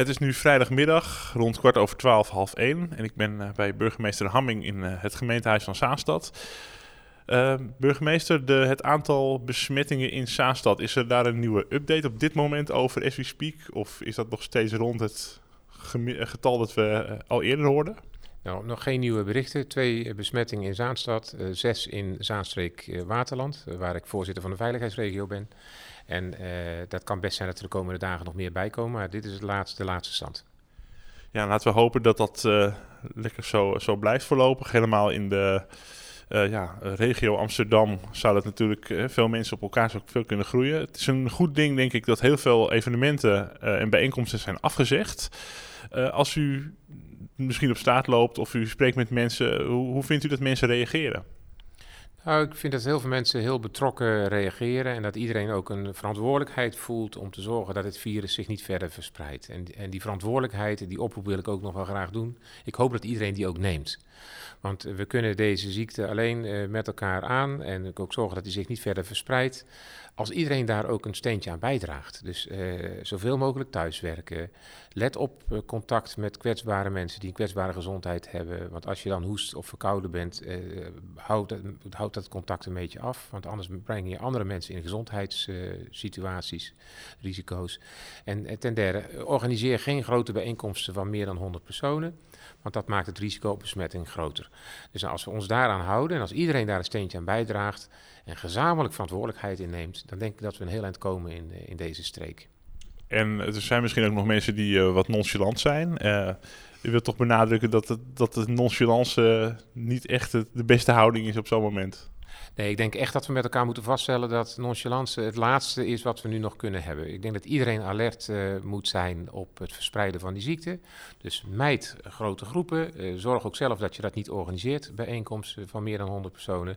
Het is nu vrijdagmiddag, rond kwart over twaalf, half één. En ik ben eh, bij burgemeester Hamming in eh, het gemeentehuis van Zaanstad. Uh, burgemeester, de, het aantal besmettingen in Zaanstad, is er daar een nieuwe update op dit moment over as we speak? Of is dat nog steeds rond het getal dat we al eerder hoorden? Nou, nog geen nieuwe berichten. Twee besmettingen in Zaanstad, zes in Zaanstreek Waterland, waar ik voorzitter van de veiligheidsregio ben. En dat kan best zijn dat er de komende dagen nog meer bij komen, maar dit is het laatste, de laatste stand. Ja, laten we hopen dat dat lekker zo, zo blijft voorlopig. Helemaal in de ja, regio Amsterdam zou dat natuurlijk veel mensen op elkaar zo veel kunnen groeien. Het is een goed ding, denk ik, dat heel veel evenementen en bijeenkomsten zijn afgezegd. als u misschien op straat loopt of u spreekt met mensen, hoe, hoe vindt u dat mensen reageren? Nou, ik vind dat heel veel mensen heel betrokken reageren en dat iedereen ook een verantwoordelijkheid voelt om te zorgen dat het virus zich niet verder verspreidt. En, en die verantwoordelijkheid, die oproep wil ik ook nog wel graag doen. Ik hoop dat iedereen die ook neemt. Want we kunnen deze ziekte alleen uh, met elkaar aan en ook zorgen dat die zich niet verder verspreidt. Als iedereen daar ook een steentje aan bijdraagt. Dus uh, zoveel mogelijk thuiswerken. Let op uh, contact met kwetsbare mensen die een kwetsbare gezondheid hebben. Want als je dan hoest of verkouden bent, houd, dat, houd dat contact een beetje af. Want anders breng je andere mensen in gezondheidssituaties, risico's. En ten derde, organiseer geen grote bijeenkomsten van meer dan 100 personen. Want dat maakt het risico op besmetting groter. Dus als we ons daaraan houden en als iedereen daar een steentje aan bijdraagt en gezamenlijk verantwoordelijkheid inneemt, dan denk ik dat we een heel eind komen in, in deze streek. En er zijn misschien ook nog mensen die uh, wat nonchalant zijn. Uh, wilt toch benadrukken dat, het, dat de nonchalance niet echt de beste houding is op zo'n moment? Nee, ik denk echt dat we met elkaar moeten vaststellen dat nonchalance het laatste is wat we nu nog kunnen hebben. Ik denk dat iedereen alert uh, moet zijn op het verspreiden van die ziekte. Dus mijd grote groepen. Uh, zorg ook zelf dat je dat niet organiseert, bijeenkomsten van meer dan 100 personen.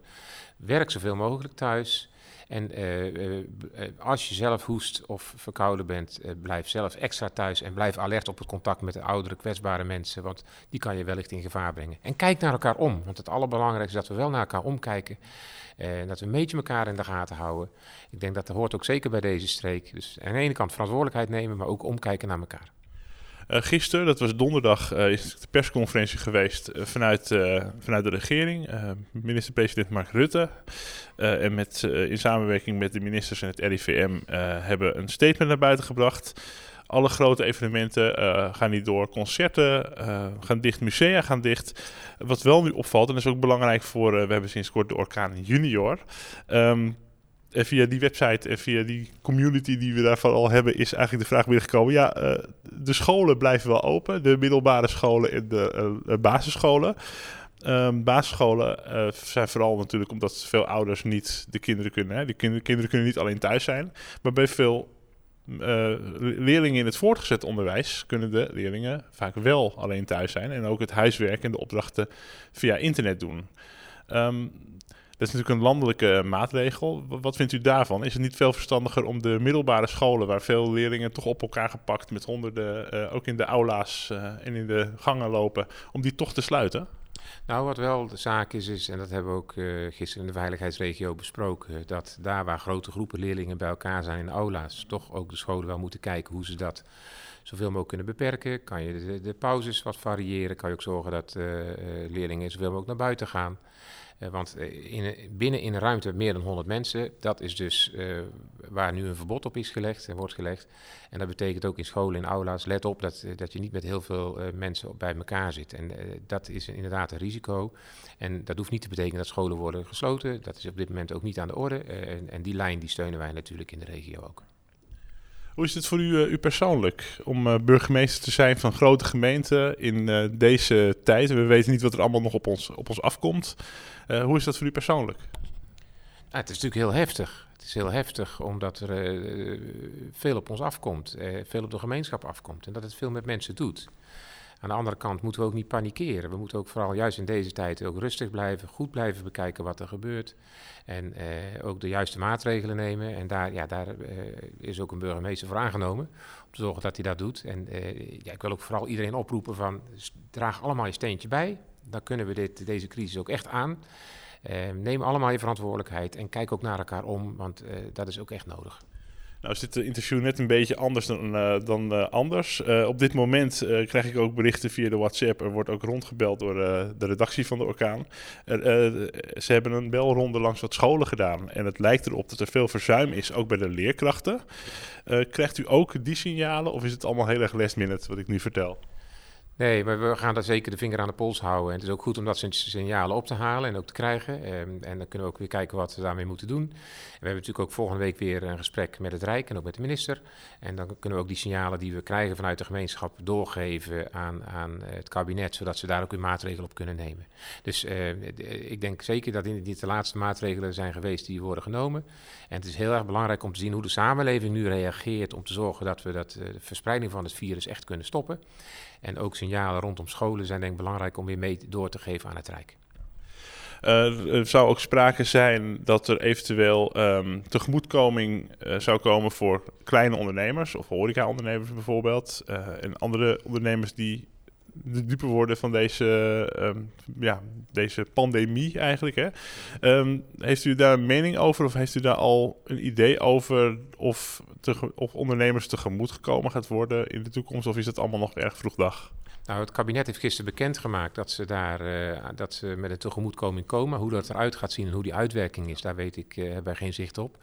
Werk zoveel mogelijk thuis. En uh, uh, als je zelf hoest of verkouden bent, blijf zelf extra thuis en blijf alert op het contact met de oudere, kwetsbare mensen, want die kan je wellicht in gevaar brengen. En kijk naar elkaar om, want het allerbelangrijkste is dat we wel naar elkaar omkijken en dat we een beetje elkaar in de gaten houden. Ik denk dat dat hoort ook zeker bij deze streek. Dus aan de ene kant verantwoordelijkheid nemen, maar ook omkijken naar elkaar. Uh, gisteren, dat was donderdag, uh, is de persconferentie geweest uh, vanuit, vanuit de regering. Minister-president Mark Rutte en met, in samenwerking met de ministers en het RIVM hebben een statement naar buiten gebracht. Alle grote evenementen gaan niet door. Concerten gaan dicht, musea gaan dicht. Wat wel nu opvalt, en dat is ook belangrijk voor, we hebben sinds kort de orkaan junior. Um, en via die website en via die community die we daarvan al hebben, is eigenlijk de vraag binnengekomen. Ja, uh, de scholen blijven wel open. De middelbare scholen en de uh, basisscholen. Um, basisscholen zijn vooral natuurlijk omdat veel ouders niet de kinderen kunnen. Hè. De kinderen, kunnen niet alleen thuis zijn. Maar bij veel leerlingen in het voortgezet onderwijs kunnen de leerlingen vaak wel alleen thuis zijn. En ook het huiswerk en de opdrachten via internet doen. Um, dat is natuurlijk een landelijke maatregel. Wat vindt u daarvan? Is het niet veel verstandiger om de middelbare scholen, waar veel leerlingen toch op elkaar gepakt met honderden, uh, ook in de aula's uh, en in de gangen lopen, om die toch te sluiten? Nou, wat wel de zaak is, is en dat hebben we ook gisteren in de veiligheidsregio besproken, dat daar waar grote groepen leerlingen bij elkaar zijn in de aula's, toch ook de scholen wel moeten kijken hoe ze dat zoveel mogelijk kunnen beperken. Kan je de, de pauzes wat variëren, kan je ook zorgen dat leerlingen zoveel mogelijk naar buiten gaan. Uh, want uh, in, binnen in een ruimte meer dan 100 mensen, dat is dus uh, waar nu een verbod op is gelegd en wordt gelegd. En dat betekent ook in scholen en aula's, let op dat, dat je niet met heel veel mensen bij elkaar zit. En dat is inderdaad een risico. En dat hoeft niet te betekenen dat scholen worden gesloten. Dat is op dit moment ook niet aan de orde. En, en, die lijn die steunen wij natuurlijk in de regio ook. Hoe is het voor u, u persoonlijk om burgemeester te zijn van grote gemeenten in deze tijd? We weten niet wat er allemaal nog op ons, op ons afkomt. Hoe is dat voor u persoonlijk? Nou, het is natuurlijk heel heftig. Het is heel heftig omdat er veel op ons afkomt, veel op de gemeenschap afkomt en dat het veel met mensen doet. Aan de andere kant moeten we ook niet panikeren. We moeten ook vooral juist in deze tijd ook rustig blijven, goed blijven bekijken wat er gebeurt. En ook de juiste maatregelen nemen. En daar, ja, daar is ook een burgemeester voor aangenomen. Om te zorgen dat hij dat doet. En ja, ik wil ook vooral iedereen oproepen van draag allemaal je steentje bij dan kunnen we dit, deze crisis ook echt aan. Uh, neem allemaal je verantwoordelijkheid en kijk ook naar elkaar om, want uh, dat is ook echt nodig. Nou is dit interview net een beetje anders dan, uh, dan uh, anders. Uh, op dit moment krijg ik ook berichten via de WhatsApp. Er wordt ook rondgebeld door de redactie van de Orkaan. ze hebben een belronde langs wat scholen gedaan. En het lijkt erop dat er veel verzuim is, ook bij de leerkrachten. krijgt u ook die signalen of is het allemaal heel erg last minute wat ik nu vertel? Nee, maar we gaan daar zeker de vinger aan de pols houden. En het is ook goed om dat soort signalen op te halen en ook te krijgen. Ehm, en dan kunnen we ook weer kijken wat we daarmee moeten doen. we hebben natuurlijk ook volgende week weer een gesprek met het Rijk en ook met de minister. En dan kunnen we ook die signalen die we krijgen vanuit de gemeenschap doorgeven aan, aan het kabinet, zodat ze daar ook weer maatregelen op kunnen nemen. Dus uh, ik denk zeker dat dit de laatste maatregelen zijn geweest die worden genomen. En het is heel erg belangrijk om te zien hoe de samenleving nu reageert om te zorgen dat we dat, uh, de verspreiding van het virus echt kunnen stoppen. En ook signalen rondom scholen zijn denk ik belangrijk om weer mee door te geven aan het Rijk. Uh, er zou ook sprake zijn dat er eventueel um, tegemoetkoming uh, zou komen voor kleine ondernemers of horeca-ondernemers bijvoorbeeld. Uh, en andere ondernemers die de dupe worden van deze, um, ja, deze pandemie eigenlijk. Hè? Um, heeft u daar een mening over of heeft u daar al een idee over of, te, of ondernemers tegemoet gekomen gaat worden in de toekomst? Of is het allemaal nog erg vroeg dag? Nou, het kabinet heeft gisteren bekendgemaakt dat ze daar uh, dat ze met een tegemoetkoming komen. Hoe dat eruit gaat zien en hoe die uitwerking is, daar weet ik, uh, heb wij geen zicht op.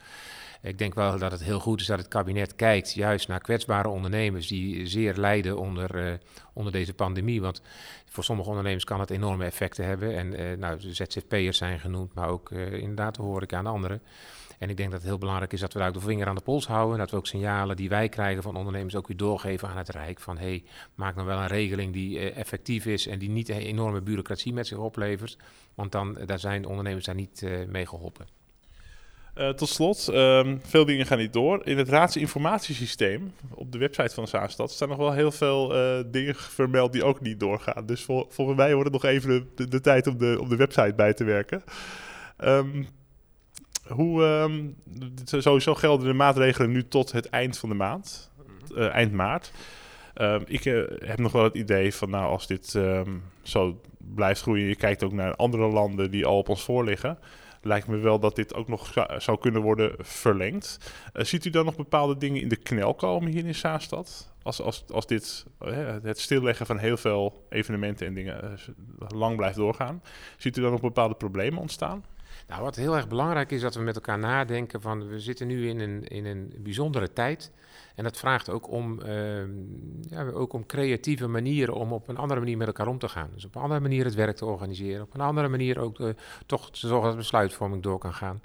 Ik denk wel dat het heel goed is dat het kabinet kijkt juist naar kwetsbare ondernemers die zeer lijden onder, uh, onder deze pandemie. Want voor sommige ondernemers kan het enorme effecten hebben. En uh, nou, de ZZP'ers zijn genoemd, maar ook uh, inderdaad de horeca en anderen. En ik denk dat het heel belangrijk is dat we daar ook de vinger aan de pols houden. En dat we ook signalen die wij krijgen van ondernemers ook weer doorgeven aan het Rijk. Van hé, hey, maak dan wel een regeling die effectief is en die niet een enorme bureaucratie met zich oplevert. Want dan daar zijn de ondernemers daar niet mee geholpen. Uh, tot slot, um, veel dingen gaan niet door. In het raadsinformatiesysteem op de website van Zaanstad staan nog wel heel veel uh, dingen vermeld die ook niet doorgaan. Dus vol, volgens mij wordt het nog even de, de, tijd om de, om de website bij te werken. Um, hoe, um, sowieso gelden de maatregelen nu tot het eind van de maand, uh, eind maart. ik heb nog wel het idee van, nou, als dit zo blijft groeien, je kijkt ook naar andere landen die al op ons voor liggen lijkt me wel dat dit ook nog zou kunnen worden verlengd. Uh, ziet u dan nog bepaalde dingen in de knel komen hier in Zaanstad? Als, als, als dit, uh, het stilleggen van heel veel evenementen en dingen uh, lang blijft doorgaan, ziet u dan nog bepaalde problemen ontstaan? Nou, wat heel erg belangrijk is dat we met elkaar nadenken van we zitten nu in een, in een bijzondere tijd. En dat vraagt ook om, uh, ja, ook om creatieve manieren om op een andere manier met elkaar om te gaan. Dus op een andere manier het werk te organiseren. Op een andere manier ook uh, toch te zorgen dat besluitvorming door kan gaan.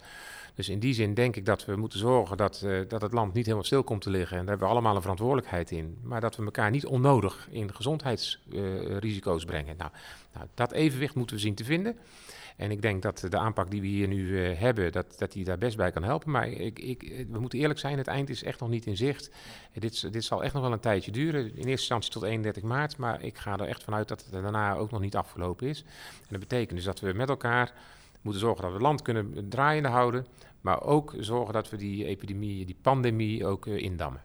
Dus in die zin denk ik dat we moeten zorgen dat, uh, dat het land niet helemaal stil komt te liggen. En daar hebben we allemaal een verantwoordelijkheid in. Maar dat we elkaar niet onnodig in gezondheidsrisico's brengen. Nou, nou, dat evenwicht moeten we zien te vinden. En ik denk dat de aanpak die we hier nu uh, hebben, dat, dat die daar best bij kan helpen. Maar ik, ik, we moeten eerlijk zijn, het eind is echt nog niet in zicht. Dit, dit zal echt nog wel een tijdje duren. In eerste instantie tot 31 maart. Maar ik ga er echt vanuit dat het daarna ook nog niet afgelopen is. En dat betekent dus dat we met elkaar moeten zorgen dat we het land kunnen draaiende houden. Maar ook zorgen dat we die epidemie, die pandemie ook uh, indammen.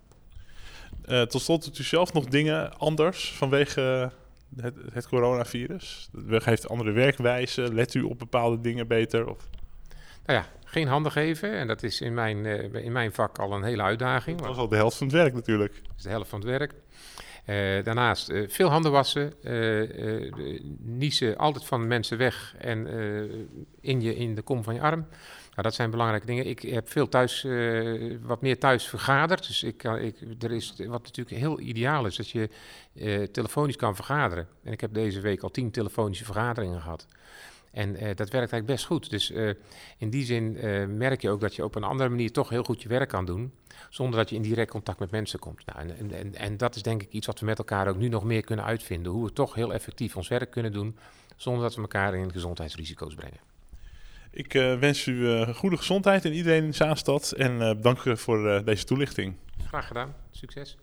tot slot doet u zelf nog dingen anders vanwege het, het coronavirus? Heeft andere werkwijze? Let u op bepaalde dingen beter? Of? Nou ja, geen handen geven. En dat is in mijn, uh, in mijn vak al een hele uitdaging. Dat is al de helft van het werk natuurlijk. Dat is de helft van het werk. Uh, daarnaast uh, veel handen wassen, niezen altijd van mensen weg en in, je, in de kom van je arm. Nou, dat zijn belangrijke dingen. Ik heb veel thuis, wat meer thuis vergaderd. Dus ik, ik, er is, wat natuurlijk heel ideaal is, dat je telefonisch kan vergaderen. En ik heb deze week al tien telefonische vergaderingen gehad. En uh, dat werkt eigenlijk best goed. Dus in die zin merk je ook dat je op een andere manier toch heel goed je werk kan doen. Zonder dat je in direct contact met mensen komt. Nou, en, en, en dat is denk ik iets wat we met elkaar ook nu nog meer kunnen uitvinden. Hoe we toch heel effectief ons werk kunnen doen. Zonder dat we elkaar in gezondheidsrisico's brengen. Ik wens u goede gezondheid en iedereen in Zaanstad. En uh, dank voor deze toelichting. Graag gedaan. Succes.